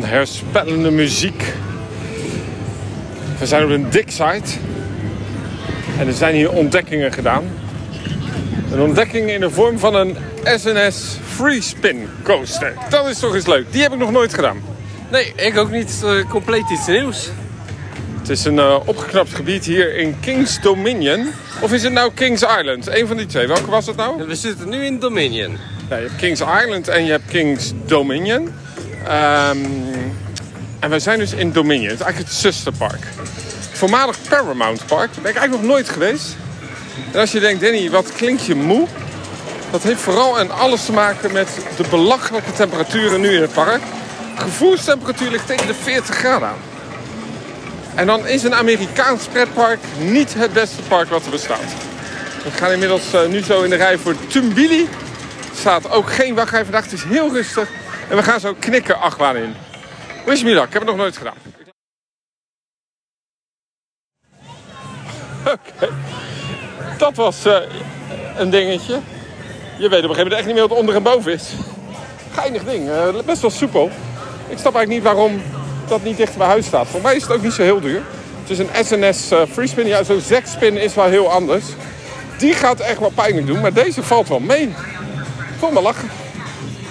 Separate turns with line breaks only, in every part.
onherspellende muziek. We zijn op een dik site. En er zijn hier ontdekkingen gedaan. Een ontdekking in de vorm van een SNS Free Spin Coaster. Dat is toch eens leuk. Die heb ik nog nooit gedaan.
Nee, ik ook niet. Uh, compleet iets nieuws.
Het is een uh, opgeknapt gebied hier in King's Dominion. Of is het nou King's Island? Eén van die twee. Welke was het nou?
We zitten nu in Dominion.
Ja, je hebt King's Island en je hebt King's Dominion. Um, en wij zijn dus in Dominion. Het is eigenlijk het zusterpark. Voormalig Paramount Park. Daar ben ik eigenlijk nog nooit geweest. En als je denkt, Danny, wat klinkt je moe? Dat heeft vooral en alles te maken met de belachelijke temperaturen nu in het park. Gevoelstemperatuur ligt tegen de 40 graden aan. En dan is een Amerikaans pretpark niet het beste park wat er bestaat. We gaan inmiddels uh, nu zo in de rij voor Tumbili. Er staat ook geen wachtrij vandaag. Het is heel rustig. En we gaan zo knikken achtbaan in. Luck. Ik heb het nog nooit gedaan. Oké. Dat was uh, een dingetje. Je weet op een gegeven moment echt niet meer wat onder en boven is. Geinig ding. Uh, best wel soepel. Ik snap eigenlijk niet waarom dat niet dicht bij huis staat. Voor mij is het ook niet zo heel duur. Het is een SNS uh, Freespin. Ja, zo'n Zekspin is wel heel anders. Die gaat echt wel pijnlijk doen. Maar deze valt wel mee. Voel me lachen.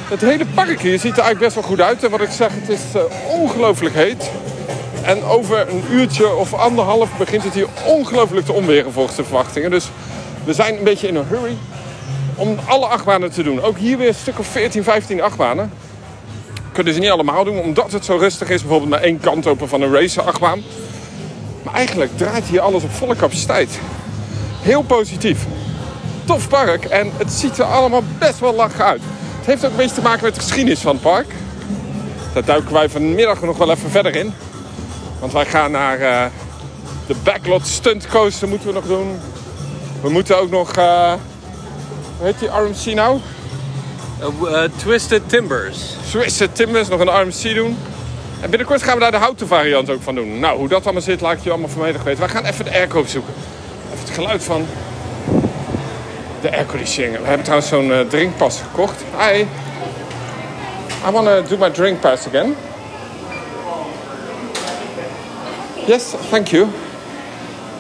Het hele park hier ziet er eigenlijk best wel goed uit. En wat ik zeg, het is uh, ongelooflijk heet. En over een uurtje of anderhalf begint het hier ongelooflijk te onweren volgens de verwachtingen. Dus we zijn een beetje in een hurry om alle achtbanen te doen. Ook hier weer een stuk of 14, 15 achtbanen. Kunnen ze niet allemaal doen, omdat het zo rustig is. Bijvoorbeeld maar één kant open van een racer achtbaan. Maar eigenlijk draait hier alles op volle capaciteit. Heel positief. Tof park en het ziet er allemaal best wel lach uit. Het heeft ook een beetje te maken met de geschiedenis van het park. Daar duiken wij vanmiddag nog wel even verder in. Want wij gaan naar uh, de Backlot Stunt Coaster moeten we nog doen. We moeten ook nog, uh, hoe heet die RMC nou?
Uh, Twisted Timbers.
Twisted Timbers, nog een RMC doen. En binnenkort gaan we daar de houten variant ook van doen. Nou, hoe dat allemaal zit, laat ik je allemaal vanmiddag weten. Wij gaan even de airco zoeken. Even het geluid van de airconditioning. We hebben trouwens zo'n uh, drinkpas gekocht. Hi. I want to do my drink pass again. Yes, thank you.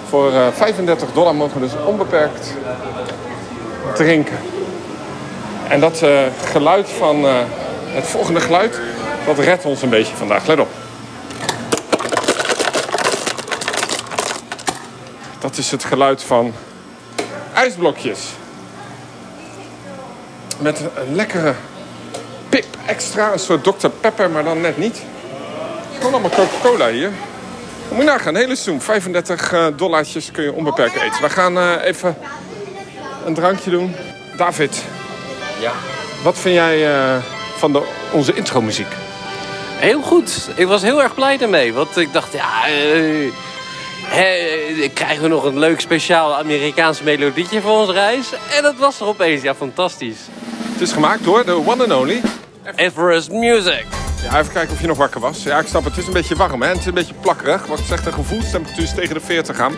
Voor uh, 35 dollar mogen we dus onbeperkt drinken. En dat uh, geluid van het volgende geluid, dat redt ons een beetje vandaag. Let op. Dat is het geluid van ijsblokjes. Met een lekkere pip extra, een soort Dr. Pepper, maar dan net niet. Gewoon allemaal Coca-Cola hier. Moet je nagaan, hele zoom. 35 uh, dollartjes kun je onbeperkt eten. We gaan uh, even een drankje doen. David.
Ja.
Wat vind jij uh, van de, onze intro-muziek?
Heel goed. Ik was heel erg blij ermee. Want ik dacht, ja... He, krijgen we nog een leuk speciaal Amerikaans melodietje voor onze reis? En dat was er opeens. Ja, fantastisch.
Het is gemaakt door de one and only...
Everest Music.
Ja, even kijken of je nog wakker was. Ja, ik snap het. Het is een beetje warm, hè? Het is een beetje plakkerig. Wat zegt de gevoelstemperatuur is tegen de 40 aan.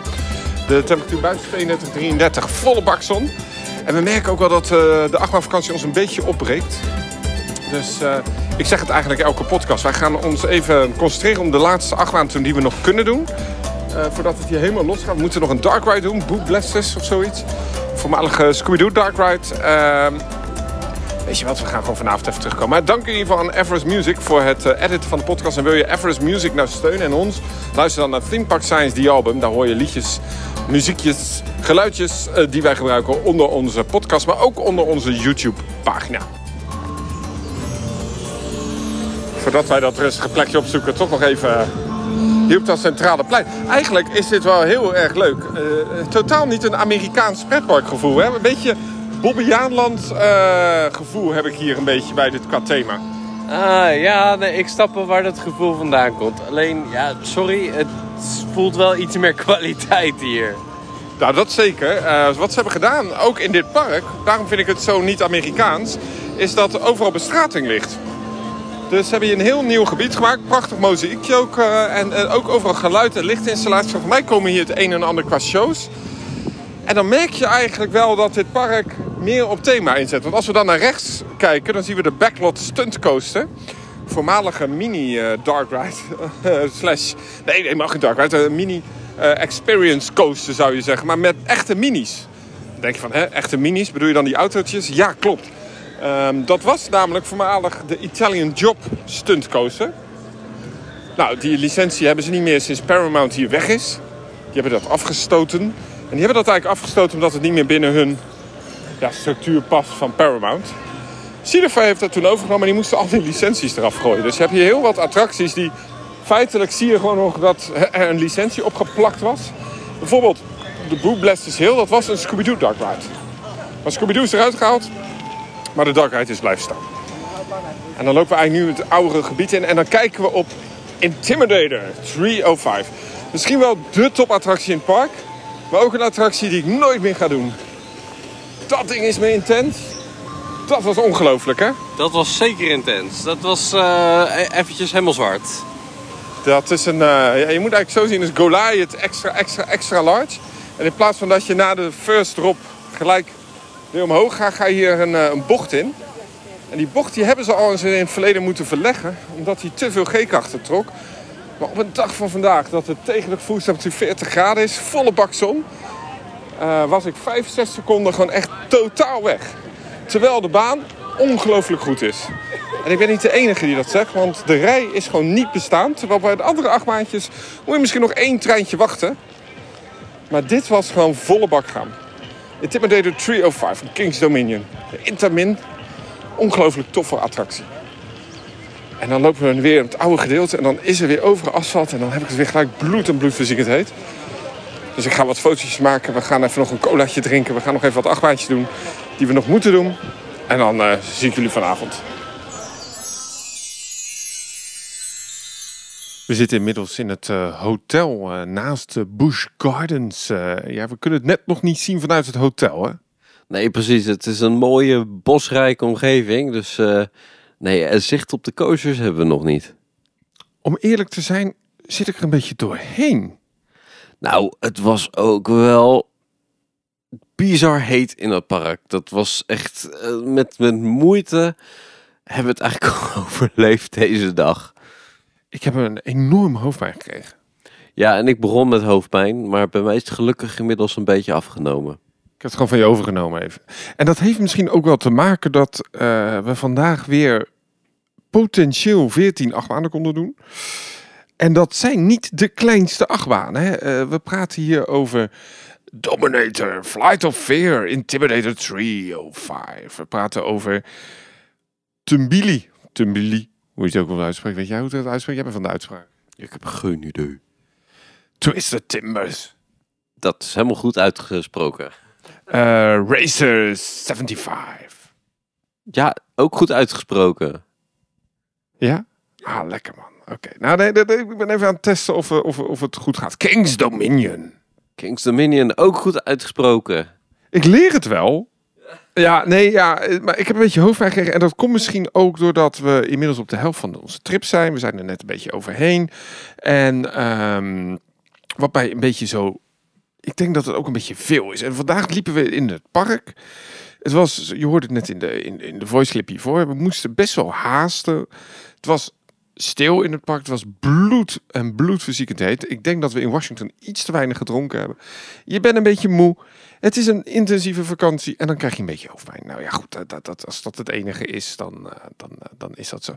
De temperatuur buiten 32, 33. Volle bak zon. En we merken ook wel dat uh, de achtbaanvakantie ons een beetje opbreekt. Dus uh, ik zeg het eigenlijk elke podcast. Wij gaan ons even concentreren om de laatste achtbaan die we nog kunnen doen. Uh, voordat het hier helemaal los gaat. We moeten nog een dark ride doen. Boot Blasters of zoiets. Voormalige Scooby-Doo dark ride. Je wat, we gaan gewoon vanavond even terugkomen. Maar dank in ieder geval aan Everest Music voor het uh, editen van de podcast. En wil je Everest Music nou steunen en ons? Luister dan naar Theme Park Science, die album. Daar hoor je liedjes, muziekjes, geluidjes uh, die wij gebruiken onder onze podcast. Maar ook onder onze YouTube pagina. Voordat wij dat rustige plekje opzoeken, toch nog even hier op dat centrale plein. Eigenlijk is dit wel heel erg leuk. Totaal niet een Amerikaans pretparkgevoel. Hè? Een beetje Bobbejaanland uh, gevoel heb ik hier een beetje bij dit qua thema.
Ah, ja, nee, ik snap wel waar dat gevoel vandaan komt. Alleen, ja, sorry, het voelt wel iets meer kwaliteit hier.
Nou, dat zeker. Uh, wat ze hebben gedaan, ook in dit park, daarom vind ik het zo niet Amerikaans, is dat overal bestrating ligt. Dus ze hebben hier een heel nieuw gebied gemaakt. Prachtig mozaïekje ook. Uh, en, en, ook overal geluid en lichtinstallaties. Voor mij komen hier het een en ander qua shows. En dan merk je eigenlijk wel dat dit park meer op thema inzet. Want als we dan naar rechts kijken, dan zien we de Backlot Stunt Coaster. voormalige mini eh, dark ride. eh, slash, nee, nee, mag geen dark ride. Een mini eh, experience coaster zou je zeggen. Maar met echte minis. Dan denk je van, hè, echte minis? Bedoel je dan die autootjes? Ja, klopt. Ehm, dat was namelijk voormalig de Italian Job stunt coaster. Nou, die licentie hebben ze niet meer sinds Paramount hier weg is. Die hebben dat afgestoten. En die hebben dat eigenlijk afgestoten omdat het niet meer binnen hun ja, structuur van Paramount. Cinefy heeft dat toen overgenomen en die moesten al die licenties eraf gooien. Dus je hebt hier heel wat attracties die... Feitelijk zie je gewoon nog dat er een licentie opgeplakt was. Bijvoorbeeld de Boo Blasters Hill, dat was een Scooby-Doo Dark Ride. Maar Scooby-Doo is eruit gehaald, maar de Dark Ride is blijven staan. En dan lopen we eigenlijk nu het oudere gebied in en dan kijken we op Intimidator 305. Misschien wel de topattractie in het park, maar ook een attractie die ik nooit meer ga doen. Dat ding is me intens. Dat was ongelooflijk, hè?
Dat was zeker intens. Dat was eh eventjes helemaal zwart.
Dat is een, ja, je moet eigenlijk zo zien als Goliath extra, extra, extra large. En in plaats van dat je na de first drop gelijk weer omhoog gaat, ga je hier een, eh, een bocht in. En die bocht die hebben ze al eens in het verleden moeten verleggen, omdat hij te veel G-krachten trok. Maar op een dag van vandaag, dat het tegen de gevoelstemperatuur 40 graden is, volle bak zon, eh, was ik 5, 6 seconden gewoon echt totaal weg. Terwijl de baan ongelooflijk goed is. En ik ben niet de enige die dat zegt, want de rij is gewoon niet bestaand. Terwijl bij de andere achtbaantjes moet je misschien nog één treintje wachten. Maar dit was gewoon volle bak gaan. Intimidator 305 van King's Dominion. De Intamin. Ongelooflijk toffe attractie. En dan lopen we weer op het oude gedeelte en dan is er weer overal asfalt. En dan heb ik het weer gelijk bloed en bloedverziekend heet. Dus ik ga wat fotootjes maken. We gaan even nog een colaatje drinken. We gaan nog even wat achtbaantjes doen die we nog moeten doen. En dan eh, zie ik jullie vanavond. We zitten inmiddels in het eh, hotel eh, naast de Busch Gardens. Eh, ja, we kunnen het net nog niet zien vanuit het hotel, hè?
Nee, precies. Het is een mooie bosrijke omgeving. Dus eh, nee, zicht op de coasters hebben we nog niet.
Om eerlijk te zijn, zit ik er een beetje doorheen.
Nou, het was ook wel bizar heet in dat park. Dat was echt eh, met, met moeite hebben we het eigenlijk overleefd deze dag.
Ik heb een enorm hoofdpijn gekregen.
Ja, en ik begon met hoofdpijn, maar bij mij is het gelukkig inmiddels een beetje afgenomen.
Ik heb het gewoon van je overgenomen even. En dat heeft misschien ook wel te maken dat eh, we vandaag weer potentieel 14 achtbanen konden doen. En dat zijn niet de kleinste achtbanen. Hè? Eh, we praten hier over Dominator, Flight of Fear, Intimidator 305. We praten over Tumbili. Tumbili, hoe je het ook wel uitspreekt. Weet jij hoe het uitspreekt? Jij bent van de uitspraak.
Ik heb geen idee.
Twisted Timbers.
Dat is helemaal goed uitgesproken.
Eh, Racer 75.
Ja, ook goed uitgesproken.
Ja? Ah, lekker man. Oké. Nou, nee, nee, nee, ik ben even aan het testen of, eh, of, of het goed gaat. King's Dominion.
King's Dominion, ook goed uitgesproken.
Ik leer het wel. Ja, nee, ja, eh, maar ik heb een beetje hoofdpijn gekregen. En dat komt misschien ook doordat we inmiddels op de helft van onze trip zijn. We zijn er net een beetje overheen. En ehm, wat mij een beetje zo... Ik denk dat het ook een beetje veel is. En vandaag liepen we in het park. Het was, je hoorde het net in de, in, in de voice clip hiervoor. We moesten best wel haasten. Het was stil in het park. Het was bloed en bloedverziekend heet. Ik denk dat we in Washington iets te weinig gedronken hebben. Je bent een beetje moe. Het is een intensieve vakantie en dan krijg je een beetje hoofdpijn. Nou ja, goed, dat, als dat het enige is, dan, eh, dan, eh, dan is dat zo.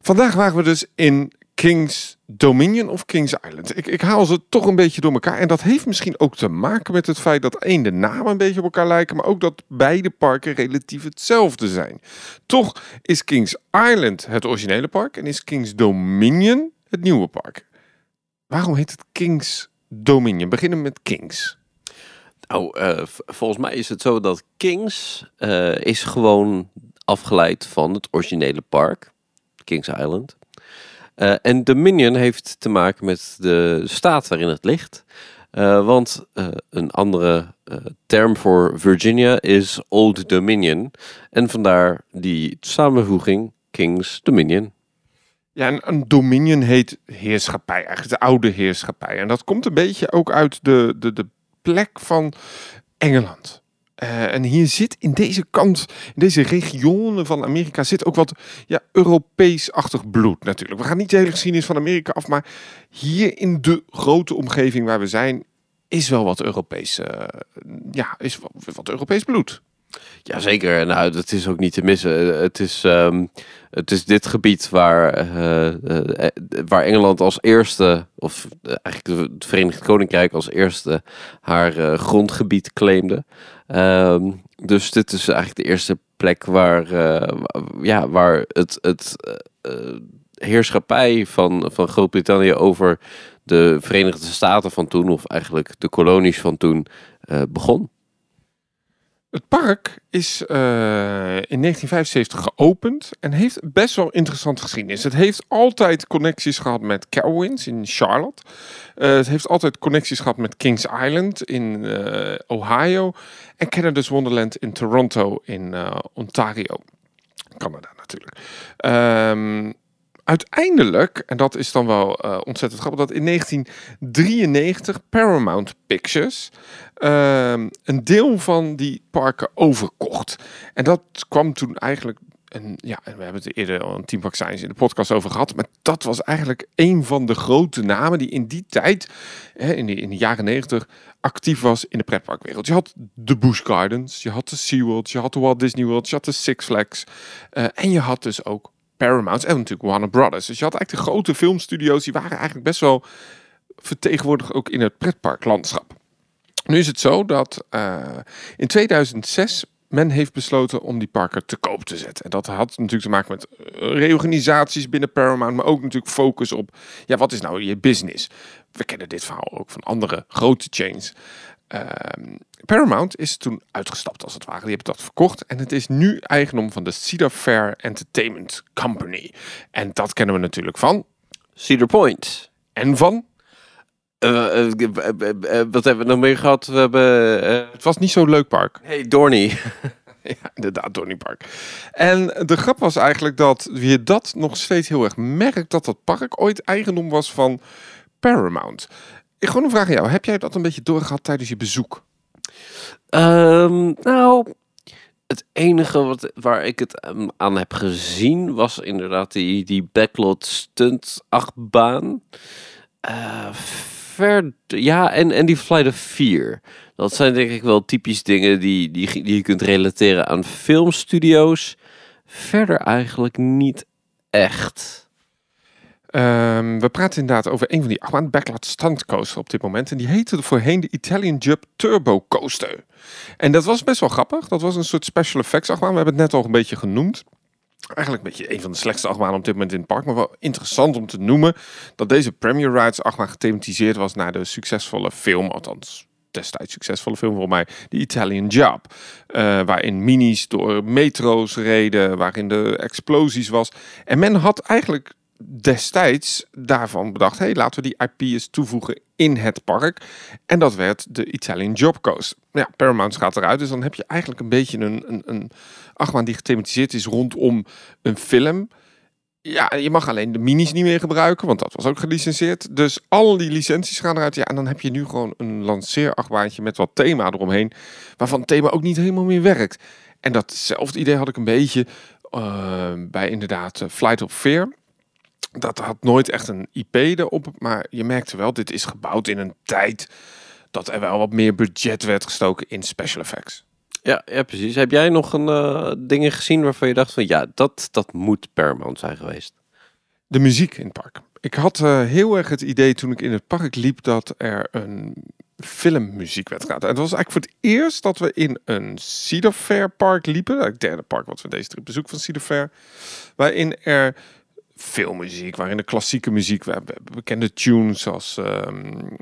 Vandaag waren we dus in King's Dominion of King's Island. Ik, ik haal ze toch een beetje door elkaar. En dat heeft misschien ook te maken met het feit dat één, de namen een beetje op elkaar lijken, maar ook dat beide parken relatief hetzelfde zijn. Toch is King's Island het originele park en is King's Dominion het nieuwe park. Waarom heet het King's Dominion? Beginnen met King's.
Nou, eh, volgens mij is het zo dat Kings eh, is gewoon afgeleid van het originele park, Kings Island. Eh, en Dominion heeft te maken met de staat waarin het ligt. Eh, want eh, een andere term voor Virginia is Old Dominion. En vandaar die samenvoeging Kings Dominion.
Ja, en een dominion heet heerschappij, eigenlijk de oude heerschappij. En dat komt een beetje ook uit de, de, de plek van Engeland. Eh, en hier zit in deze kant, in deze regionen van Amerika, zit ook wat ja, Europees-achtig bloed natuurlijk. We gaan niet de hele geschiedenis van Amerika af, maar hier in de grote omgeving waar we zijn, is wel wat Europees, eh, ja, is wat, Europees bloed.
Jazeker, nou dat is ook niet te missen. Het is, ehm, het is dit gebied waar, eh, waar Engeland als eerste, of eigenlijk het Verenigd Koninkrijk als eerste, haar grondgebied claimde. Ehm, dus dit is eigenlijk de eerste plek waar, ja, waar het, het heerschappij van, van Groot-Brittannië over de Verenigde Staten van toen, of eigenlijk de kolonies van toen, begon.
Het park is uh, in 1975 geopend en heeft best wel interessante geschiedenis. Het heeft altijd connecties gehad met Carowinds in Charlotte. Uh, het heeft altijd connecties gehad met Kings Island in uh, Ohio. En Canada's Wonderland in Toronto in Ontario. Canada natuurlijk. Um, uiteindelijk, en dat is dan wel uh, ontzettend grappig, dat in 1993 Paramount Pictures uh, een deel van die parken overkocht. En dat kwam toen eigenlijk. En ja, we hebben het eerder al een Team Vaccins in de podcast over gehad. Maar dat was eigenlijk een van de grote namen die in die tijd, hè, in, de, in de jaren 90, actief was in de pretparkwereld. Je had de Busch Gardens, je had de SeaWorld, je had de Walt Disney World, je had de Six Flags. Uh, en je had dus ook Paramount en natuurlijk Warner Brothers. Dus je had eigenlijk de grote filmstudio's, die waren eigenlijk best wel vertegenwoordigd ook in het pretparklandschap. Nu is het zo dat uh, in 2006 men heeft besloten om die parken te koop te zetten. En dat had natuurlijk te maken met eh, reorganisaties binnen Paramount, maar ook natuurlijk focus op, ja, wat is nou je business? We kennen dit verhaal ook van andere grote chains. Ehm, Paramount is toen uitgestapt als het ware. Die hebben dat verkocht. En het is nu eigendom van de Cedar Fair Entertainment Company. En dat kennen we natuurlijk van...
Cedar Point.
En van...
Uh, wat hebben we nog meer gehad? We hebben,
het was niet zo'n leuk park.
Hey, Dorney.
ja, inderdaad, Dorney Park. En de grap was eigenlijk dat je dat nog steeds heel erg merkt... dat dat park ooit eigendom was van Paramount. Ik gewoon een vraag aan jou. Heb jij dat een beetje doorgehad tijdens je bezoek?
Um, nou, het enige wat, waar ik het ehm, aan heb gezien was inderdaad die, die backlot stunt achtbaan. Uh, ver, ja, en, en die Flight of 4. Dat zijn denk ik wel typisch dingen die, die, die je kunt relateren aan filmstudio's. Verder eigenlijk niet echt.
Um, we praten inderdaad over een van die achtbaan backlot stunt coaster op dit moment. En die heette voorheen de Italian Jump Turbo Coaster. En dat was best wel grappig. Dat was een soort special effects achtbaan. We hebben het net al een beetje genoemd. Eigenlijk een beetje een van de slechtste achtbanen op dit moment in het park. Maar wel interessant om te noemen dat deze Premier Rides achtbaan gethematiseerd was naar de succesvolle film. Althans, destijds succesvolle film voor mij, The Italian Job. Uh, waarin minis door metro's reden, waarin de explosies was. En men had eigenlijk destijds daarvan bedacht, hey, laten we die IP eens toevoegen in het park. En dat werd de Italian Job Coast. Ja, Paramount gaat eruit, dus dan heb je eigenlijk een beetje een, een, een achtbaan die gethematiseerd is rondom een film. Ja, je mag alleen de minis niet meer gebruiken, want dat was ook gelicenseerd. Dus al die licenties gaan eruit. Ja, en dan heb je nu gewoon een lanceerachtbaantje met wat thema eromheen, waarvan het thema ook niet helemaal meer werkt. En datzelfde idee had ik een beetje uh, bij inderdaad uh, Flight of Fear dat had nooit echt een IP erop, maar je merkte wel, dit is gebouwd in een tijd dat er wel wat meer budget werd gestoken in special effects.
Ja, ja precies. Heb jij nog een uh, dingen gezien waarvan je dacht van ja, dat, dat moet Paramount zijn geweest?
De muziek in het park. Ik had uh, heel erg het idee toen ik in het park liep dat er een filmmuziek werd gehad. En het was eigenlijk voor het eerst dat we in een Cedar Fair park liepen. Het derde park wat we deze trip bezoek van Cedar Fair. Waarin er filmmuziek, waarin de klassieke muziek, we hebben bekende tunes zoals um,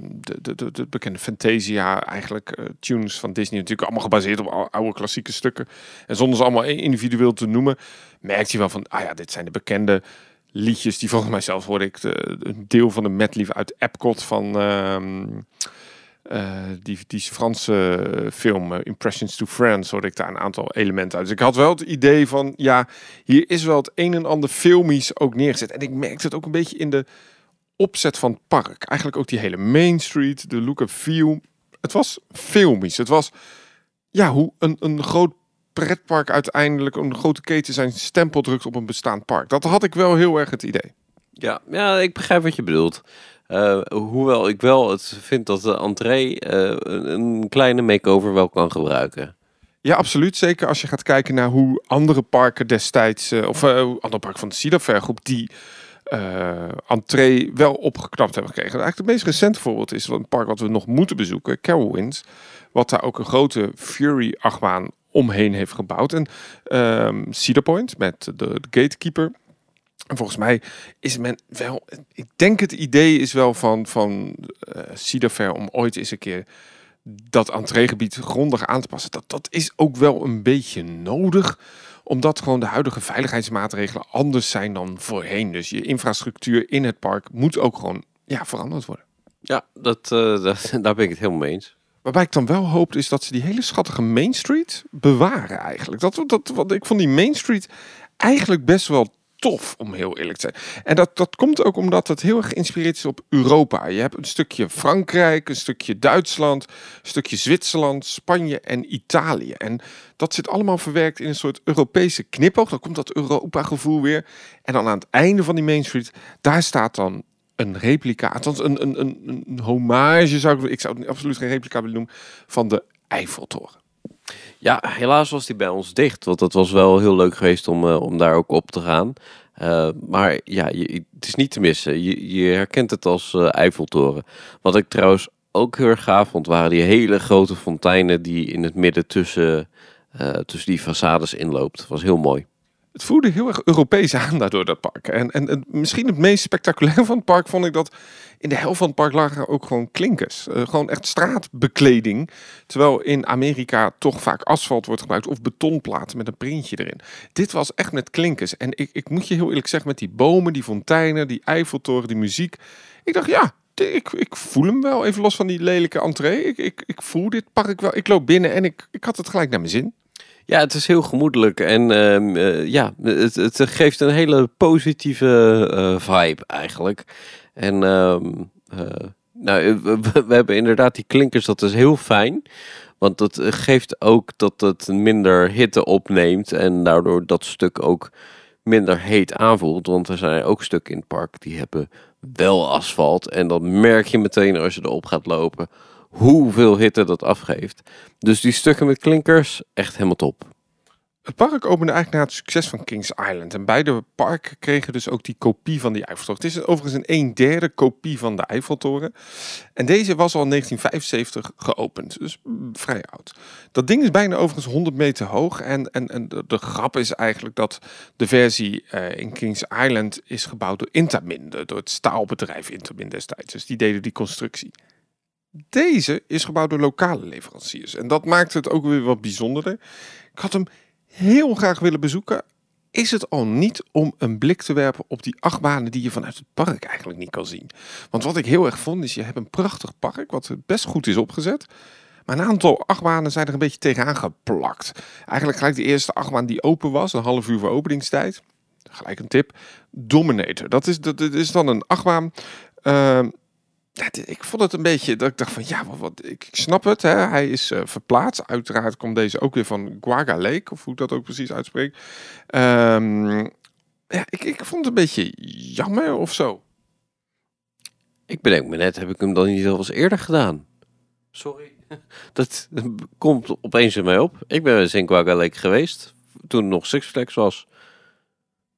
de, de, de, de, bekende Fantasia, eigenlijk uh, tunes van Disney natuurlijk allemaal gebaseerd op oude klassieke stukken. En zonder ze allemaal individueel te noemen, merkt je wel van, ah ja, dit zijn de bekende liedjes die volgens mij zelf hoorde ik de, een deel van de medley uit Epcot van um, uh, die, die Franse film uh, Impressions to Friends, hoorde ik daar een aantal elementen uit. Dus ik had wel het idee van, ja, hier is wel het een en ander filmisch ook neergezet. En ik merkte het ook een beetje in de opzet van het park. Eigenlijk ook die hele Main Street, de look and feel. Het was filmisch. Het was ja, hoe een, een groot pretpark uiteindelijk een grote keten zijn stempel drukt op een bestaand park. Dat had ik wel heel erg het idee.
Ja, ja ik begrijp wat je bedoelt. Uh, hoewel ik wel het vind dat de entree uh, een kleine makeover wel kan gebruiken.
Ja, absoluut. Zeker als je gaat kijken naar hoe andere parken destijds, uh, of andere parken van de Cedar groep, die entree wel opgeknapt hebben gekregen. Eigenlijk het meest recente voorbeeld is een park wat we nog moeten bezoeken, Carowinds. Wat daar ook een grote Fury-achtbaan omheen heeft gebouwd. En um, Cedar Point met de gatekeeper. En volgens mij is men wel. Ik denk het idee is wel van, van uh, Cedar Fair om ooit eens een keer dat entreegebied grondig aan te passen. Dat, dat is ook wel een beetje nodig omdat gewoon de huidige veiligheidsmaatregelen anders zijn dan voorheen. Dus je infrastructuur in het park moet ook gewoon ja, veranderd worden.
Ja, dat, uh, dat, daar ben ik het helemaal mee eens.
Waarbij ik dan wel hoop is dat ze die hele schattige Main Street bewaren eigenlijk. Dat, dat, wat ik vond die Main Street eigenlijk best wel tof, om heel eerlijk te zijn. En dat, dat komt ook omdat het heel erg geïnspireerd is op Europa. Je hebt een stukje Frankrijk, een stukje Duitsland, een stukje Zwitserland, Spanje en Italië. En dat zit allemaal verwerkt in een soort Europese knipoog. Dan komt dat Europa-gevoel weer. En dan aan het einde van die Main Street, daar staat dan een replica, althans een, een, een, een hommage zou ik, ik zou het absoluut geen replica willen noemen, van de Eiffeltoren.
Ja, helaas was die bij ons dicht, want dat was wel heel leuk geweest om, uh, om daar ook op te gaan. Uh, maar ja, je, het is niet te missen. Je, je herkent het als uh, Eiffeltoren. Wat ik trouwens ook heel erg gaaf vond, waren die hele grote fonteinen die in het midden tussen, tussen die façades inloopt. Dat was heel mooi
het voelde heel erg Europees aan daardoor dat park. En, en, en, misschien het meest spectaculaire van het park vond ik dat in de helft van het park lagen ook gewoon klinkers. Uh, gewoon echt straatbekleding. Terwijl in Amerika toch vaak asfalt wordt gebruikt of betonplaten met een printje erin. Dit was echt met klinkers. En ik, ik moet je heel eerlijk zeggen, met die bomen, die fonteinen, die Eiffeltoren, die muziek. Ik dacht, ja, ik, ik voel hem wel. Even los van die lelijke entree. Ik, ik, ik voel dit park wel. Ik loop binnen en ik, ik had het gelijk naar mijn zin.
Ja, het is heel gemoedelijk en ehm, eh, ja, het, het geeft een hele positieve uh, vibe eigenlijk. En ehm, eh, nou, we, hebben inderdaad die klinkers, dat is heel fijn. Want dat geeft ook dat het minder hitte opneemt en daardoor dat stuk ook minder heet aanvoelt. Want er zijn ook stukken in het park die hebben wel asfalt. En dan merk je meteen als je erop gaat lopen hoeveel hitte dat afgeeft. Dus die stukken met klinkers, echt helemaal top.
Het park opende eigenlijk na het succes van Kings Island. En beide parken kregen dus ook die kopie van die Eiffeltoren. Het is overigens een een derde kopie van de Eiffeltoren. En deze was al in 1975 geopend. Dus vrij oud. Dat ding is bijna overigens 100 meter hoog. En, en, en de, grap is eigenlijk dat de versie uh, in Kings Island is gebouwd door Intamin. Door het staalbedrijf Intamin destijds. Dus die deden die constructie. Deze is gebouwd door lokale leveranciers. En dat maakt het ook weer wat bijzonderder. Ik had hem heel graag willen bezoeken. Is het al niet om een blik te werpen op die achtbanen die je vanuit het park eigenlijk niet kan zien? Want wat ik heel erg vond is, je hebt een prachtig park wat best goed is opgezet. Maar een aantal achtbanen zijn er een beetje tegenaan geplakt. Eigenlijk gelijk de eerste achtbaan die open was, een half uur voor openingstijd. Gelijk een tip. Dominator. Dat is, dat, is dan een achtbaan. Uh, ik vond het een beetje dat ik dacht van ja, wat, wat ik, snap het. Hè? Hij is uh, verplaatst. Uiteraard komt deze ook weer van Guaga Lake, of hoe ik dat ook precies uitspreek. Um, ja, ik, ik vond het een beetje jammer of zo.
Ik bedenk me net, heb ik hem dan niet al eens eerder gedaan? Sorry. Dat komt opeens in mij op. Ik ben eens in Guaga Lake geweest, toen het nog Six Flags was.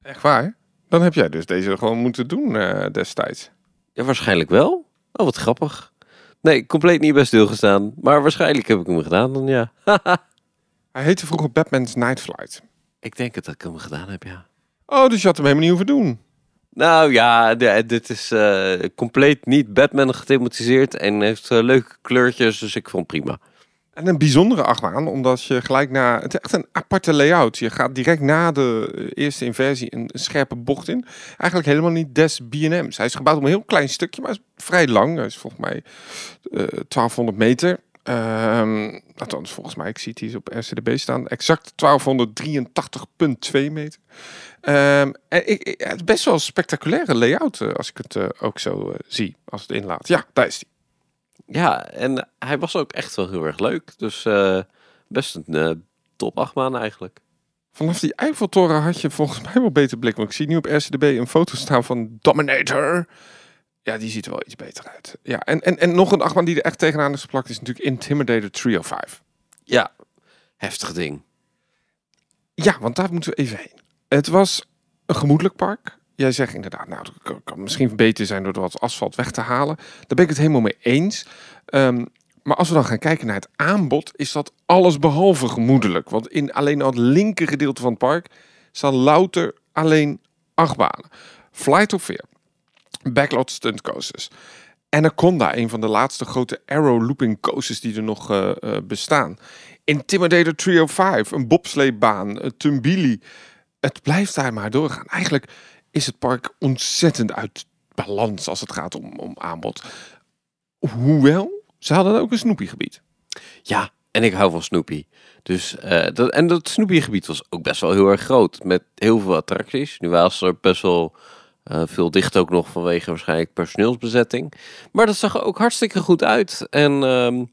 Echt waar? Dan heb jij dus deze gewoon moeten doen uh, destijds.
Ja, waarschijnlijk wel. Oh, wat grappig. Nee, compleet niet bij stilgestaan. Maar waarschijnlijk heb ik hem gedaan dan, ja.
Hij heette vroeger Batman's Night Flight.
Ik denk dat ik hem gedaan heb, ja.
Oh, dus je had hem helemaal niet hoeven doen.
Nou ja, dit is uh, compleet niet Batman gethematiseerd en heeft uh, leuke kleurtjes, dus ik vond prima.
En een bijzondere achtbaan, omdat je gelijk na... Het is echt een aparte layout. Je gaat direct na de eerste inversie een scherpe bocht in. Eigenlijk helemaal niet des B&M's. Hij is gebouwd om een heel klein stukje, maar is vrij lang. Hij is volgens mij uh, eh, 1200 meter. Um, althans, volgens mij, ik zie het hier op RCDB staan. Exact 1283,2 meter. Um, en ik, het best wel een spectaculaire layout, uh, als ik het uh, ook zo zie, als het inlaat. Ja, daar is hij.
Ja, en hij was ook echt wel heel erg leuk. Dus uh, best een uh, top achtbaan eigenlijk.
Vanaf die Eiffeltoren had je volgens mij wel beter blik. Want ik zie nu op RCDB een foto staan van Dominator. Ja, die ziet er wel iets beter uit. Ja, en, en, en nog een achtbaan die er echt tegenaan is geplakt is natuurlijk Intimidator 305.
Ja, heftig ding.
Ja, want daar moeten we even heen. Het was een gemoedelijk park. Jij zegt inderdaad, nou, het kan misschien beter zijn door wat asfalt weg te halen. Daar ben ik het helemaal mee eens. Um, maar als we dan gaan kijken naar het aanbod, is dat alles behalve gemoedelijk. Want in alleen al het linker gedeelte van het park staan louter alleen achtbanen. Flight of Fear, Backlot Stunt Coasters, Anaconda, een van de laatste grote arrow looping coasters die er nog uh, uh, bestaan. Intimidator 305, een bobsleebaan, een Tumbili. Het blijft daar maar doorgaan. Eigenlijk is het park ontzettend uit balans als het gaat om, om aanbod. Hoewel ze hadden ook een Snoopy-gebied.
Ja, en ik hou van Snoopy. Dus, uh, dat, en dat Snoopy-gebied was ook best wel heel erg groot. Met heel veel attracties. Nu was er best wel uh, veel dicht ook nog vanwege waarschijnlijk personeelsbezetting. Maar dat zag er ook hartstikke goed uit. En uh,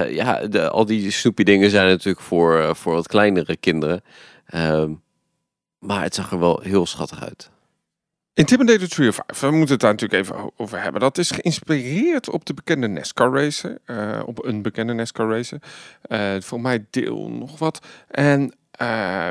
uh, ja, de, al die Snoopy-dingen zijn natuurlijk voor, voor wat kleinere kinderen. Ehm, maar het zag er wel heel schattig uit.
Intimidator 305, we moeten het daar natuurlijk even over hebben. Dat is geïnspireerd op de bekende NASCAR racer. Uh, op een bekende NASCAR racer. Uh, voor mij deel nog wat. En uh,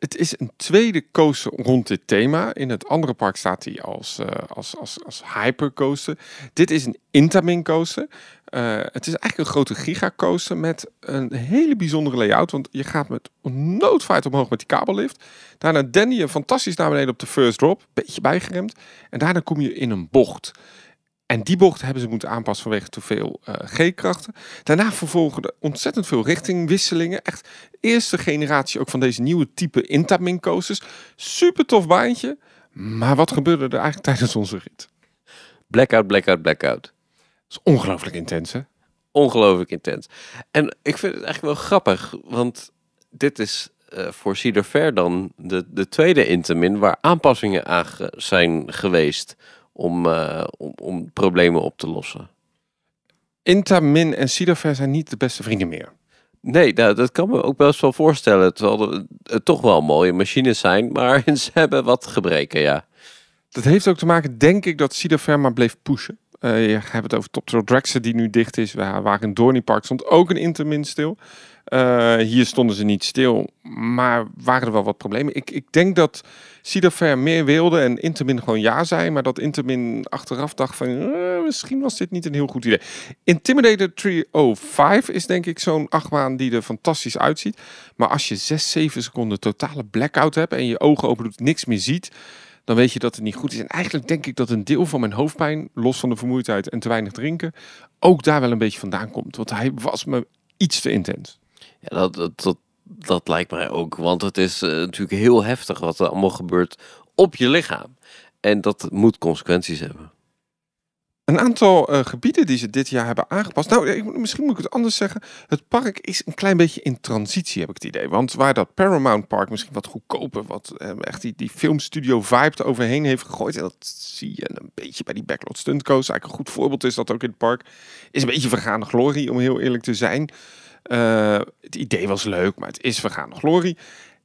het is een tweede coaster rond dit thema. In het andere park staat hij als, uh, als, als, als hypercoaster. Dit is een Intamin coaster. Uh, het is eigenlijk een grote gigacoaster met een hele bijzondere layout. Want je gaat met noodvaart omhoog met die kabellift. Daarna den je fantastisch naar beneden op de first drop. Beetje bijgeremd. En daarna kom je in een bocht. En die bocht hebben ze moeten aanpassen vanwege te veel uh, G-krachten. Daarna vervolgen er ontzettend veel richtingwisselingen. Echt eerste generatie ook van deze nieuwe type Intamin coasters. Super tof baantje. Maar wat gebeurde er eigenlijk tijdens onze rit?
Blackout, blackout, blackout. Dat
is ongelooflijk intens, hè?
Ongelooflijk intens. En ik vind het eigenlijk wel grappig, want dit is uh, voor Cedar Fair dan de, de tweede Intamin waar aanpassingen aan zijn geweest om, uh, om, om, problemen op te lossen.
Intamin en Cidafair zijn niet de beste vrienden meer.
Nee, nou, dat kan me ook best wel voorstellen. Terwijl het toch wel mooie machines zijn, maar ze hebben wat gebreken, ja.
Dat heeft ook te maken, denk ik, dat Cidafair maar bleef pushen. Uh, je hebt het over Top Dragster die nu dicht is. Waar, waar in Dorney Park stond ook een Intamin stil. Uh, hier stonden ze niet stil, maar waren er wel wat problemen. Ik, ik denk dat Cidafair meer wilde en Intermin gewoon ja zei, maar dat Intermin achteraf dacht van uh, misschien was dit niet een heel goed idee. Intimidator 305 is denk ik zo'n achtbaan die er fantastisch uitziet. Maar als je 6, 7 seconden totale blackout hebt en je ogen open doet, niks meer ziet, dan weet je dat het niet goed is. En eigenlijk denk ik dat een deel van mijn hoofdpijn, los van de vermoeidheid en te weinig drinken, ook daar wel een beetje vandaan komt. Want hij was me iets te intens.
Ja, dat, dat, dat, lijkt mij ook. Want het is uh, natuurlijk heel heftig wat er allemaal gebeurt op je lichaam. En dat moet consequenties hebben.
Een aantal uh, gebieden die ze dit jaar hebben aangepast. Nou, ik, misschien moet ik het anders zeggen. Het park is een klein beetje in transitie, heb ik het idee. Want waar dat Paramount Park misschien wat goedkoper, wat uh, echt die, die filmstudio vibe overheen heeft gegooid. En dat zie je een beetje bij die Backlot Stunt Coast. Eigenlijk een goed voorbeeld is dat ook in het park. Is een beetje vergaande glorie, om heel eerlijk te zijn. Uh, het idee was leuk, maar het is vergaande glorie.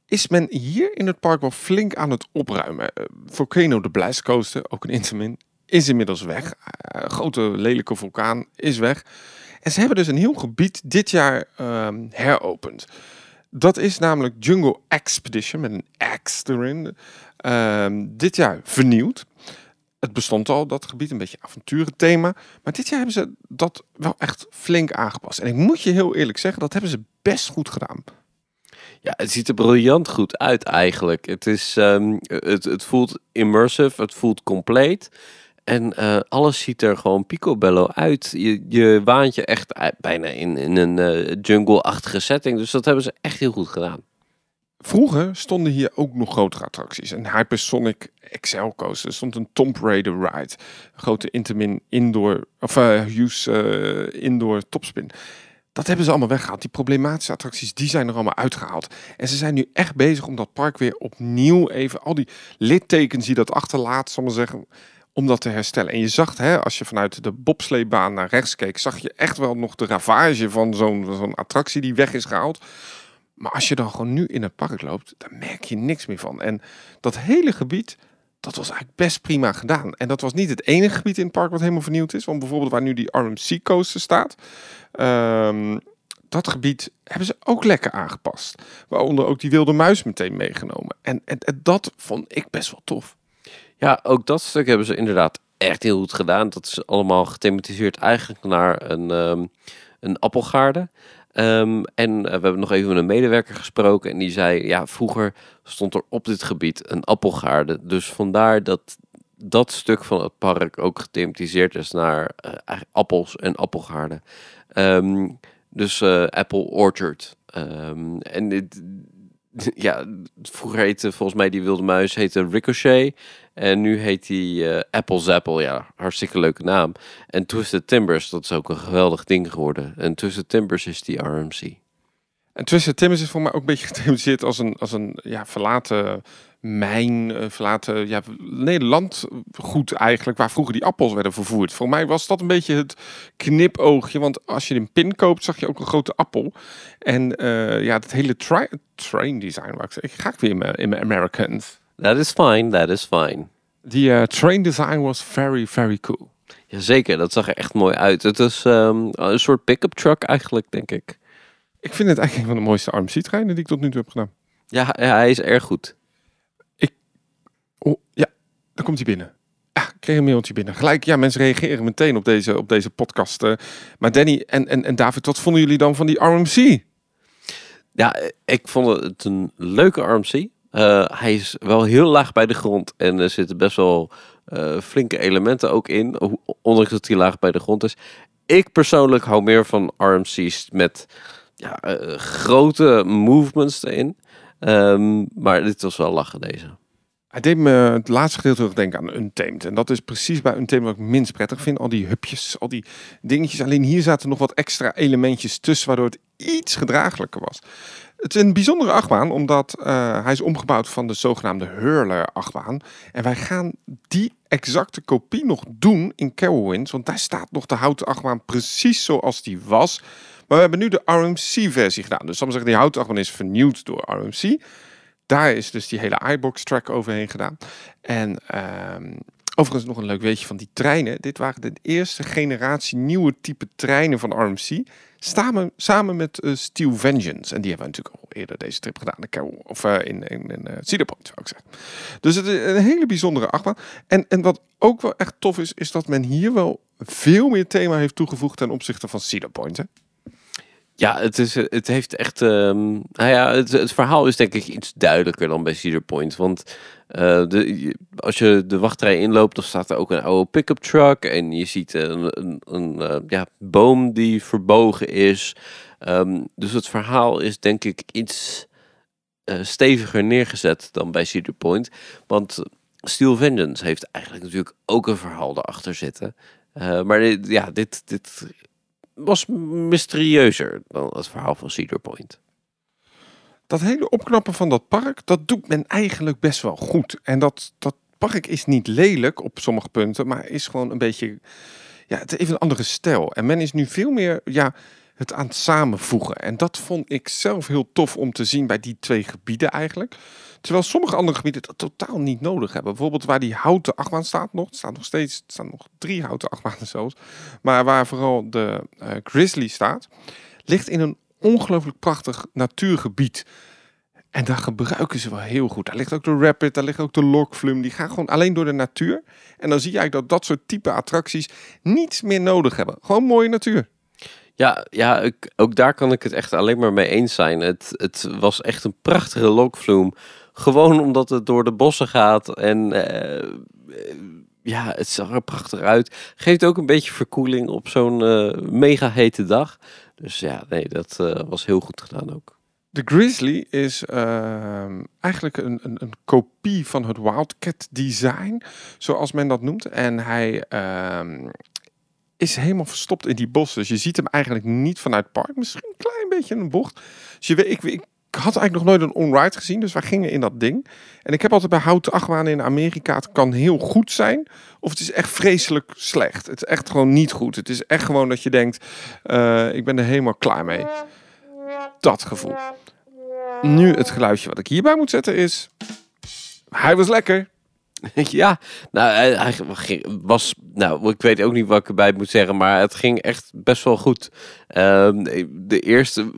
Is men hier in het park wel flink aan het opruimen? Uh, Volcano de Blast Coaster, ook een Intamin, is inmiddels weg. Uh, grote lelijke vulkaan is weg. En ze hebben dus een heel gebied dit jaar um, heropend. Dat is namelijk Jungle Expedition met een X erin. Uh, dit jaar vernieuwd het bestond al, dat gebied, een beetje avonturenthema. Maar dit jaar hebben ze dat wel echt flink aangepast. En ik moet je heel eerlijk zeggen, dat hebben ze best goed gedaan.
Ja, het ziet er briljant goed uit eigenlijk. Het, is, um, het, het voelt immersive, het voelt compleet. En uh, alles ziet er gewoon picobello uit. Je, je waant je echt bijna in, in een uh, jungle-achtige setting. Dus dat hebben ze echt heel goed gedaan.
Vroeger stonden hier ook nog grotere attracties. Een Hypersonic Excel Coaster. Er stond een Tomb Raider ride. Grote Intamin indoor, of uh, Hughes uh, indoor topspin. Dat hebben ze allemaal weggehaald. Die problematische attracties, die zijn er allemaal uitgehaald. En ze zijn nu echt bezig om dat park weer opnieuw even, al die littekens die dat achterlaat, zal maar zeggen, om dat te herstellen. En je zag, hè, als je vanuit de bobsleebaan naar rechts keek, zag je echt wel nog de ravage van zo'n zo'n attractie die weg is gehaald. Maar als je dan gewoon nu in het park loopt, dan merk je niks meer van. En dat hele gebied, dat was eigenlijk best prima gedaan. En dat was niet het enige gebied in het park wat helemaal vernieuwd is. Want bijvoorbeeld waar nu die RMC coaster staat, ehm, dat gebied hebben ze ook lekker aangepast. Waaronder ook die wilde muis meteen meegenomen. En, en, dat vond ik best wel tof.
Ja, ook dat stuk hebben ze inderdaad echt heel goed gedaan. Dat is allemaal gethematiseerd eigenlijk naar een, ehm, een appelgaarde. Ehm, en eh, we hebben nog even met een medewerker gesproken en die zei, ja, vroeger stond er op dit gebied een appelgaarde. Dus vandaar dat dat stuk van het park ook gethematiseerd is naar eh, appels en appelgaarden. Ehm, dus eh, Apple Orchard. Ehm, en dit, ja, vroeger heette volgens mij die wilde muis heette Ricochet. En nu heet die eh Apple Zapple. Ja, hartstikke leuke naam. En Twisted Timbers, dat is ook een geweldig ding geworden. En Twisted Timbers is die RMC.
En Twisted Timbers is voor mij ook een beetje gethematiseerd als een, als een ja, verlaten mijn, eh, verlaten ja, nee, landgoed eigenlijk, waar vroeger die appels werden vervoerd. Voor mij was dat een beetje het knipoogje, want als je een pin koopt, zag je ook een grote appel. En eh, ja, het hele train design, waar ik, zeg, ga ik weer in mijn, in mijn Americans.
That is fine, that is fine.
Die eh, train design was very, very cool.
Jazeker, dat zag er echt mooi uit. Het is ehm, een soort pick-up truck eigenlijk, denk ik.
Ik vind het eigenlijk een van de mooiste RMC-treinen die ik tot nu toe heb gedaan.
Ja, hij is erg goed.
Daar komt hij binnen. Ja, ik kreeg een mailtje binnen. Gelijk, ja, mensen reageren meteen op deze, op deze podcast. eh. maar Danny en, en, en David, wat vonden jullie dan van die RMC?
Ja, ik vond het een leuke RMC. Eh, hij is wel heel laag bij de grond en er zitten best wel eh, flinke elementen ook in, ondanks dat hij laag bij de grond is. Ik persoonlijk hou meer van RMC's met ja, grote movements erin. Ehm, maar dit was wel lachen deze.
Hij deed me het laatste gedeelte terug denken aan Untamed. En dat is precies bij Untamed wat ik minst prettig vind. Al die hupjes, al die dingetjes. Alleen hier zaten nog wat extra elementjes tussen, waardoor het iets gedraaglijker was. Het is een bijzondere achtbaan, omdat eh, hij is omgebouwd van de zogenaamde Hurler achtbaan. En wij gaan die exacte kopie nog doen in Carowinds. Want daar staat nog de houten achtbaan precies zoals die was. Maar we hebben nu de RMC-versie gedaan. Dus ik zeggen, die houten achtbaan is vernieuwd door RMC. Daar is dus die hele iBox track overheen gedaan. En ehm, overigens nog een leuk weetje van die treinen. Dit waren de eerste generatie nieuwe type treinen van RMC. Samen, samen met eh, Steel Vengeance. En die hebben we natuurlijk al eerder deze trip gedaan. Of eh, in, in, in eh, Cedar Point, zou ik zeggen. Dus het is een hele bijzondere achtbaan. En, en wat ook wel echt tof is, is dat men hier wel veel meer thema heeft toegevoegd ten opzichte van Cedar Point.
Ja, het, is, het heeft echt. nou ja, het, het verhaal is denk ik iets duidelijker dan bij Cedar Point. Want eh, de, als je de wachtrij inloopt, dan staat er ook een oude pick-up truck. En je ziet een, een, een eh, ja, boom die verbogen is. Ehm, dus het verhaal is denk ik iets eh, steviger neergezet dan bij Cedar Point. Want Steel Vengeance heeft eigenlijk natuurlijk ook een verhaal erachter zitten. Eh, maar ja, dit, dit was mysterieuzer dan het verhaal van Cedar Point.
dat hele opknappen van dat park, dat doet men eigenlijk best wel goed. En dat, dat park is niet lelijk op sommige punten, maar is gewoon een beetje, ja, het heeft een andere stijl. En men is nu veel meer, ja, het aan het samenvoegen. En dat vond ik zelf heel tof om te zien bij die twee gebieden eigenlijk. Terwijl sommige andere gebieden dat totaal niet nodig hebben. Bijvoorbeeld waar die houten achtbaan staat nog. Er nog steeds, er staan nog drie houten achtbanen zelfs. Maar waar vooral de eh, Grizzly staat, ligt in een ongelooflijk prachtig natuurgebied. En daar gebruiken ze wel heel goed. Daar ligt ook de Rapid, daar ligt ook de Lokflum. Die gaan gewoon alleen door de natuur. En dan zie je eigenlijk dat dat soort type attracties niets meer nodig hebben. Gewoon mooie natuur.
Ja, ja ook daar kan ik het echt alleen maar mee eens zijn. Het, het was echt een prachtige lokvloem. Gewoon omdat het door de bossen gaat. En eh, eh, ja, het zag er prachtig uit. Geeft ook een beetje verkoeling op zo'n eh, mega hete dag. Dus ja, nee, dat was heel goed gedaan ook.
De Grizzly is ehm, eigenlijk een, een, een kopie van het Wildcat design, zoals men dat noemt. En hij ehm, is helemaal verstopt in die bossen. Dus je ziet hem eigenlijk niet vanuit het park. Misschien een klein beetje een bocht. Dus je weet, ik, ik had eigenlijk nog nooit een on-ride gezien, dus wij gingen in dat ding. En ik heb altijd bij houten achtbanen in Amerika, het kan heel goed zijn, of het is echt vreselijk slecht. Het is echt gewoon niet goed. Het is echt gewoon dat je denkt, uh, ik ben er helemaal klaar mee. Dat gevoel. Nu het geluidje wat ik hierbij moet zetten is, hij was lekker.
ja, nou, hij was, nou, ik weet ook niet wat ik erbij moet zeggen, maar het ging echt best wel goed. Ehm, de eerste,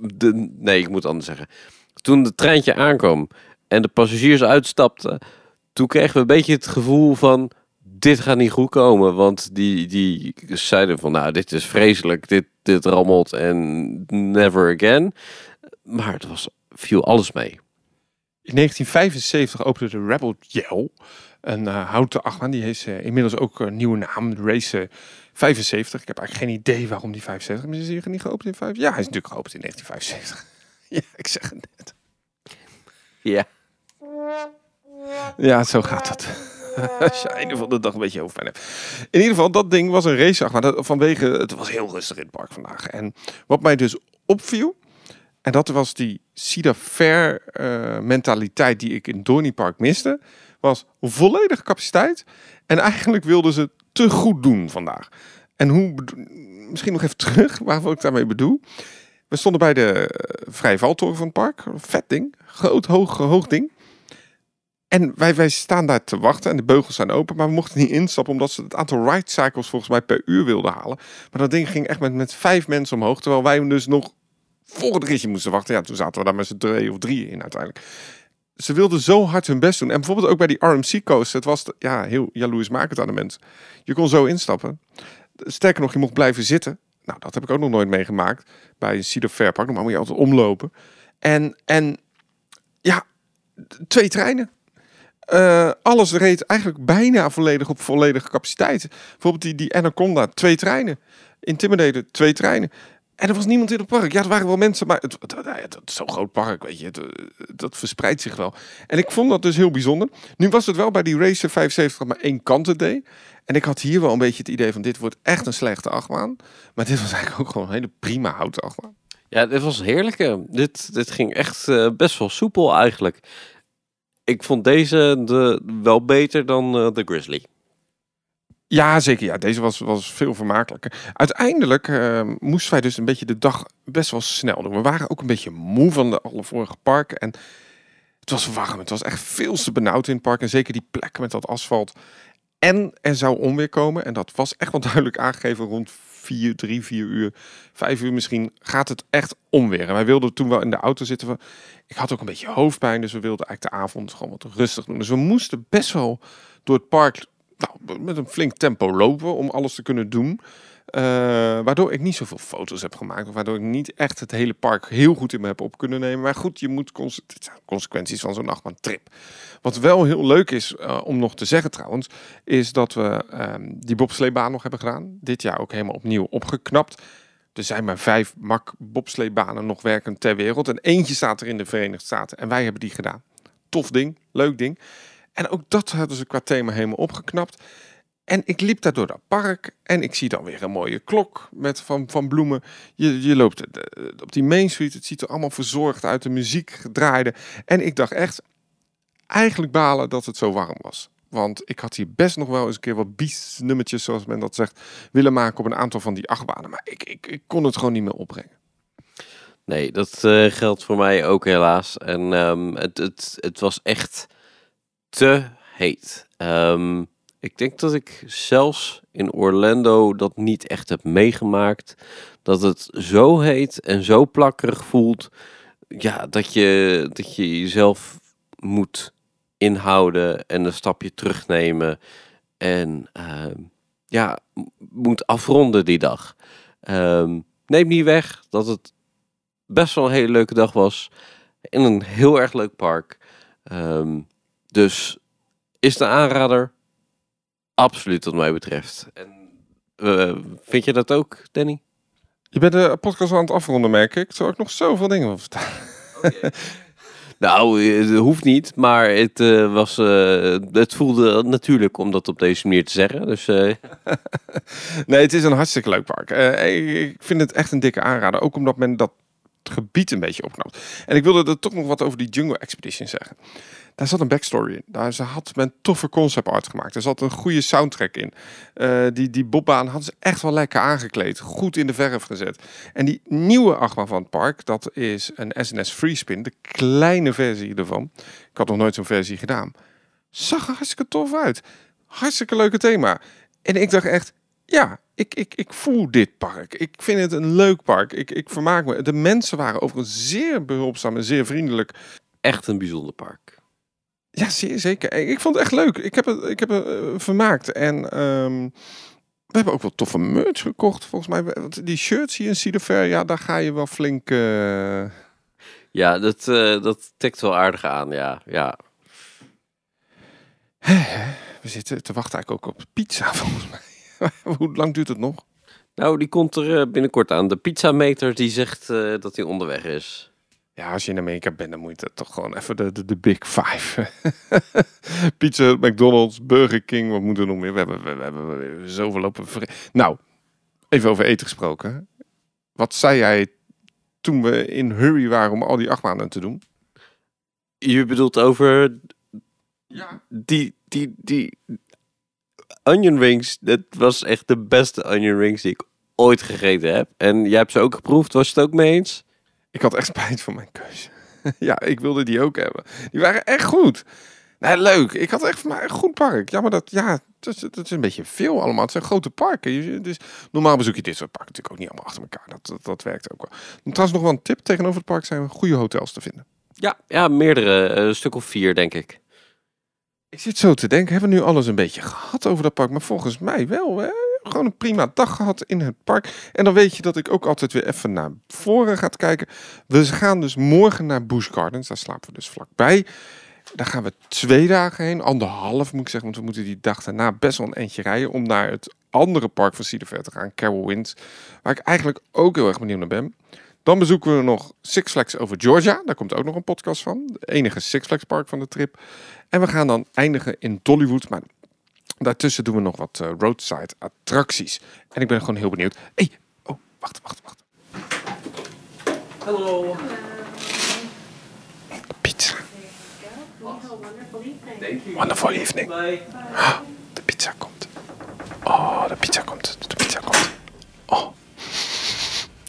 de, nee, ik moet anders zeggen. Toen het treintje aankwam en de passagiers uitstapten, toen kregen we een beetje het gevoel van, dit gaat niet goed komen. Want die, die zeiden van, nou, dit is vreselijk, dit, dit rammelt en never again. Maar het was, viel alles mee.
In 1975 opende de Rebel Yell, een uh, houten achtbaan. Die heeft uh, inmiddels ook een nieuwe naam, Race 75. Ik heb eigenlijk geen idee waarom die 75 is. Is hier niet geopend in 5? Ja, hij is natuurlijk geopend in 1975. ja, ik zeg het net.
Ja.
Ja, zo gaat het. Als je einde van de dag een beetje hoofdpijn hebt. In ieder geval, dat ding was een raceachtbaan. Vanwege, het was heel rustig in het park vandaag. En wat mij dus opviel, en dat was die Cedar Fair uh, mentaliteit die ik in Dorney Park miste. Was volledige capaciteit. En eigenlijk wilden ze te goed doen vandaag. En hoe, misschien nog even terug, waarvoor ik daarmee bedoel. We stonden bij de uh, vrije valtoren van het park. Vet ding. Groot, hoog, hoog ding. En wij, wij staan daar te wachten en de beugels zijn open, maar we mochten niet instappen omdat ze het aantal ride cycles volgens mij per uur wilden halen. Maar dat ding ging echt met, met vijf mensen omhoog, terwijl wij dus nog het ritje moesten wachten. Ja, toen zaten we daar met z'n twee of drie in uiteindelijk. Ze wilden zo hard hun best doen. En bijvoorbeeld ook bij die RMC coast. Het was ja, heel jaloersmakend aan de mensen. Je kon zo instappen. Sterker nog, je mocht blijven zitten. Nou, dat heb ik ook nog nooit meegemaakt. Bij een Cedar Fair Park. Normaal moet je altijd omlopen. En, en ja, twee treinen. Uh, alles reed eigenlijk bijna volledig op volledige capaciteit. Bijvoorbeeld die, die Anaconda, twee treinen. Intimidator, twee treinen. En er was niemand in het park. Ja, er waren wel mensen, maar het, het, zo'n groot park, weet je. Het, dat verspreidt zich wel. En ik vond dat dus heel bijzonder. Nu was het wel bij die Racer 75 maar één kant het deed. En ik had hier wel een beetje het idee van dit wordt echt een slechte achtbaan. Maar dit was eigenlijk ook gewoon een hele prima houten.
Ja, dit was heerlijk. Dit, dit ging echt uh, best wel soepel eigenlijk. Ik vond deze de, wel beter dan uh, de Grizzly.
Ja, zeker. Ja, deze was, was veel vermakelijker. Uiteindelijk uh, moesten wij dus een beetje de dag best wel snel doen. We waren ook een beetje moe van de alle vorige parken. En het was warm. Het was echt veel te benauwd in het park. En zeker die plek met dat asfalt. En er zou onweer komen. En dat was echt wel duidelijk aangegeven rond 4, 3, 4 uur, 5 uur misschien gaat het echt onweer. En wij wilden toen wel in de auto zitten. Ik had ook een beetje hoofdpijn, dus we wilden eigenlijk de avond gewoon wat rustig doen. Dus we moesten best wel door het park nou, met een flink tempo lopen om alles te kunnen doen. Uh, waardoor ik niet zoveel foto's heb gemaakt. Waardoor ik niet echt het hele park heel goed in me heb op kunnen nemen. Maar goed, je moet consequenties van zo'n nachtman trip. Wat wel heel leuk is uh, om nog te zeggen trouwens. Is dat we uh, die bobsleebaan nog hebben gedaan. Dit jaar ook helemaal opnieuw opgeknapt. Er zijn maar vijf mak bobsleebanen nog werkend ter wereld. En eentje staat er in de Verenigde Staten. En wij hebben die gedaan. Tof ding, leuk ding. En ook dat hadden ze qua thema helemaal opgeknapt. En ik liep daar door dat park en ik zie dan weer een mooie klok met van, van bloemen. Je, je loopt op die Main Street, het ziet er allemaal verzorgd uit, de muziek gedraaide. En ik dacht echt, eigenlijk balen dat het zo warm was. Want ik had hier best nog wel eens een keer wat nummertjes, zoals men dat zegt, willen maken op een aantal van die achtbanen. Maar ik, ik, ik kon het gewoon niet meer opbrengen.
Nee, dat uh, geldt voor mij ook helaas. En um, het, het, het was echt te heet. Um, ik denk dat ik zelfs in Orlando dat niet echt heb meegemaakt. Dat het zo heet en zo plakkerig voelt. Ja, dat je, dat je jezelf moet inhouden en een stapje terugnemen. En uh, ja, moet afronden die dag. Um, neem niet weg dat het best wel een hele leuke dag was. In een heel erg leuk park. Dus is de aanrader absoluut wat mij betreft. En, uh, vind je dat ook, Danny?
Je bent de podcast aan het afronden, merk ik. Zou ik nog zoveel dingen over vertellen? Okay.
nou, het hoeft niet, maar het, uh, was, uh, het voelde natuurlijk om dat op deze manier te zeggen. Dus,
nee, het is een hartstikke leuk park. ik vind het echt een dikke aanrader. Ook omdat men dat gebied een beetje opknapt. En ik wilde er toch nog wat over die Jungle Expedition zeggen. Daar zat een backstory in. Daar ze had men toffe concept art gemaakt. Er zat een goede soundtrack in. Uh, die, die bobbaan hadden ze echt wel lekker aangekleed. Goed in de verf gezet. En die nieuwe achtbaan van het park, dat is een SNS Freespin. De kleine versie ervan. Ik had nog nooit zo'n versie gedaan. Zag hartstikke tof uit. Hartstikke leuke thema. En ik dacht echt, ja, ik, ik, ik voel dit park. Ik vind het een leuk park. Ik, ik vermaak me. De mensen waren overigens zeer behulpzaam en zeer vriendelijk.
Echt een bijzonder park.
Ja, zeer zeker. Ik vond het echt leuk. Ik heb het, ik heb het uh, vermaakt. En um, we hebben ook wel toffe merch gekocht, volgens mij. Die shirts hier in Fair, ja, daar ga je wel flink... Uh...
Ja, dat, uh, dat tikt wel aardig aan, ja. ja.
We zitten te wachten eigenlijk ook op pizza, volgens mij. Hoe lang duurt het nog?
Nou, die komt er binnenkort aan. De pizzameter die zegt dat hij onderweg is.
Ja, als je in Amerika bent, dan moet je toch gewoon even de, de, de big five. Pizza, McDonald's, Burger King, wat moeten we nog meer? We hebben, we, we hebben zoveel lopen. Nou, even over eten gesproken. Wat zei jij toen we in hurry waren om al die achtbanen te doen?
Je bedoelt over ja. die, die, die onion rings. Dat was echt de beste onion rings die ik ooit gegeten heb. En jij hebt ze ook geproefd. Was het ook mee eens?
Ik had echt spijt van mijn keuze. ja, ik wilde die ook hebben. Die waren echt goed. Nee, leuk. Ik had echt mij een goed park. Jammer dat, ja, dat is, dat is een beetje veel allemaal. Het zijn grote parken. Dus normaal bezoek je dit soort parken natuurlijk ook niet allemaal achter elkaar. Dat, dat, dat werkt ook wel. En trouwens nog wel een tip. Tegenover het park zijn goede hotels te vinden.
Ja, ja meerdere. Een stuk of vier, denk ik.
Ik zit zo te denken. Hebben we nu alles een beetje gehad over dat park? Maar volgens mij wel. Hè? Gewoon een prima dag gehad in het park. En dan weet je dat ik ook altijd weer even naar voren ga kijken. We gaan dus morgen naar Busch Gardens. Daar slapen we dus vlakbij. Daar gaan we twee dagen heen. Anderhalf moet ik zeggen. Want we moeten die dag daarna best wel een eindje rijden. Om naar het andere park van Cedar te gaan. Carol Winds. Waar ik eigenlijk ook heel erg benieuwd naar ben. Dan bezoeken we nog Six Flags over Georgia. Daar komt ook nog een podcast van. De enige Six Flags park van de trip. En we gaan dan eindigen in Dollywood. Maar Daartussen doen we nog wat uh, roadside attracties. En ik ben gewoon heel benieuwd. hey, oh, wacht, wacht, wacht.
Hallo.
Pizza. Wonderful evening. de pizza komt. Oh, de pizza komt. De pizza komt. Oh.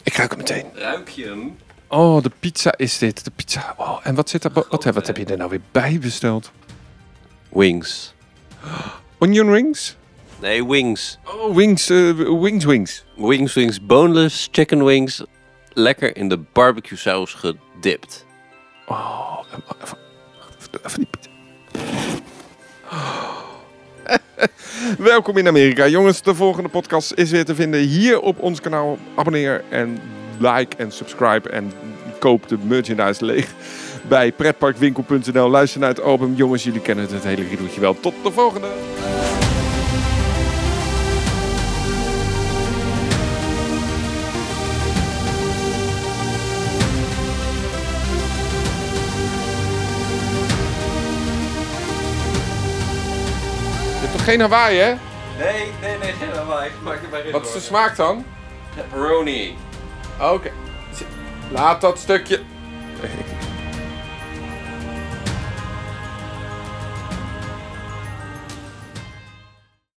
Ik ruik hem meteen.
Ruik je hem?
Oh, de pizza is dit. De pizza. Oh, en wat zit er? Wat, wat heb je er nou weer bij besteld?
Wings.
Onion rings?
Nee, wings.
Oh, wings, uh, wings, wings.
Wings, wings, boneless chicken wings. Lekker in de barbecue saus gedipt.
Oh, even, even die Welkom in Amerika. Jongens, de volgende podcast is weer te vinden hier op ons kanaal. Abonneer en like en subscribe en koop de merchandise leeg bij pretparkwinkel.nl. Luister naar het album. Jongens, jullie kennen het, het hele riedeltje wel. Tot de volgende! geen Hawaii, hè?
Nee, nee, nee, geen Hawaii. Maak maar
Wat is de smaak dan?
Pepperoni.
Oké. Laat dat stukje...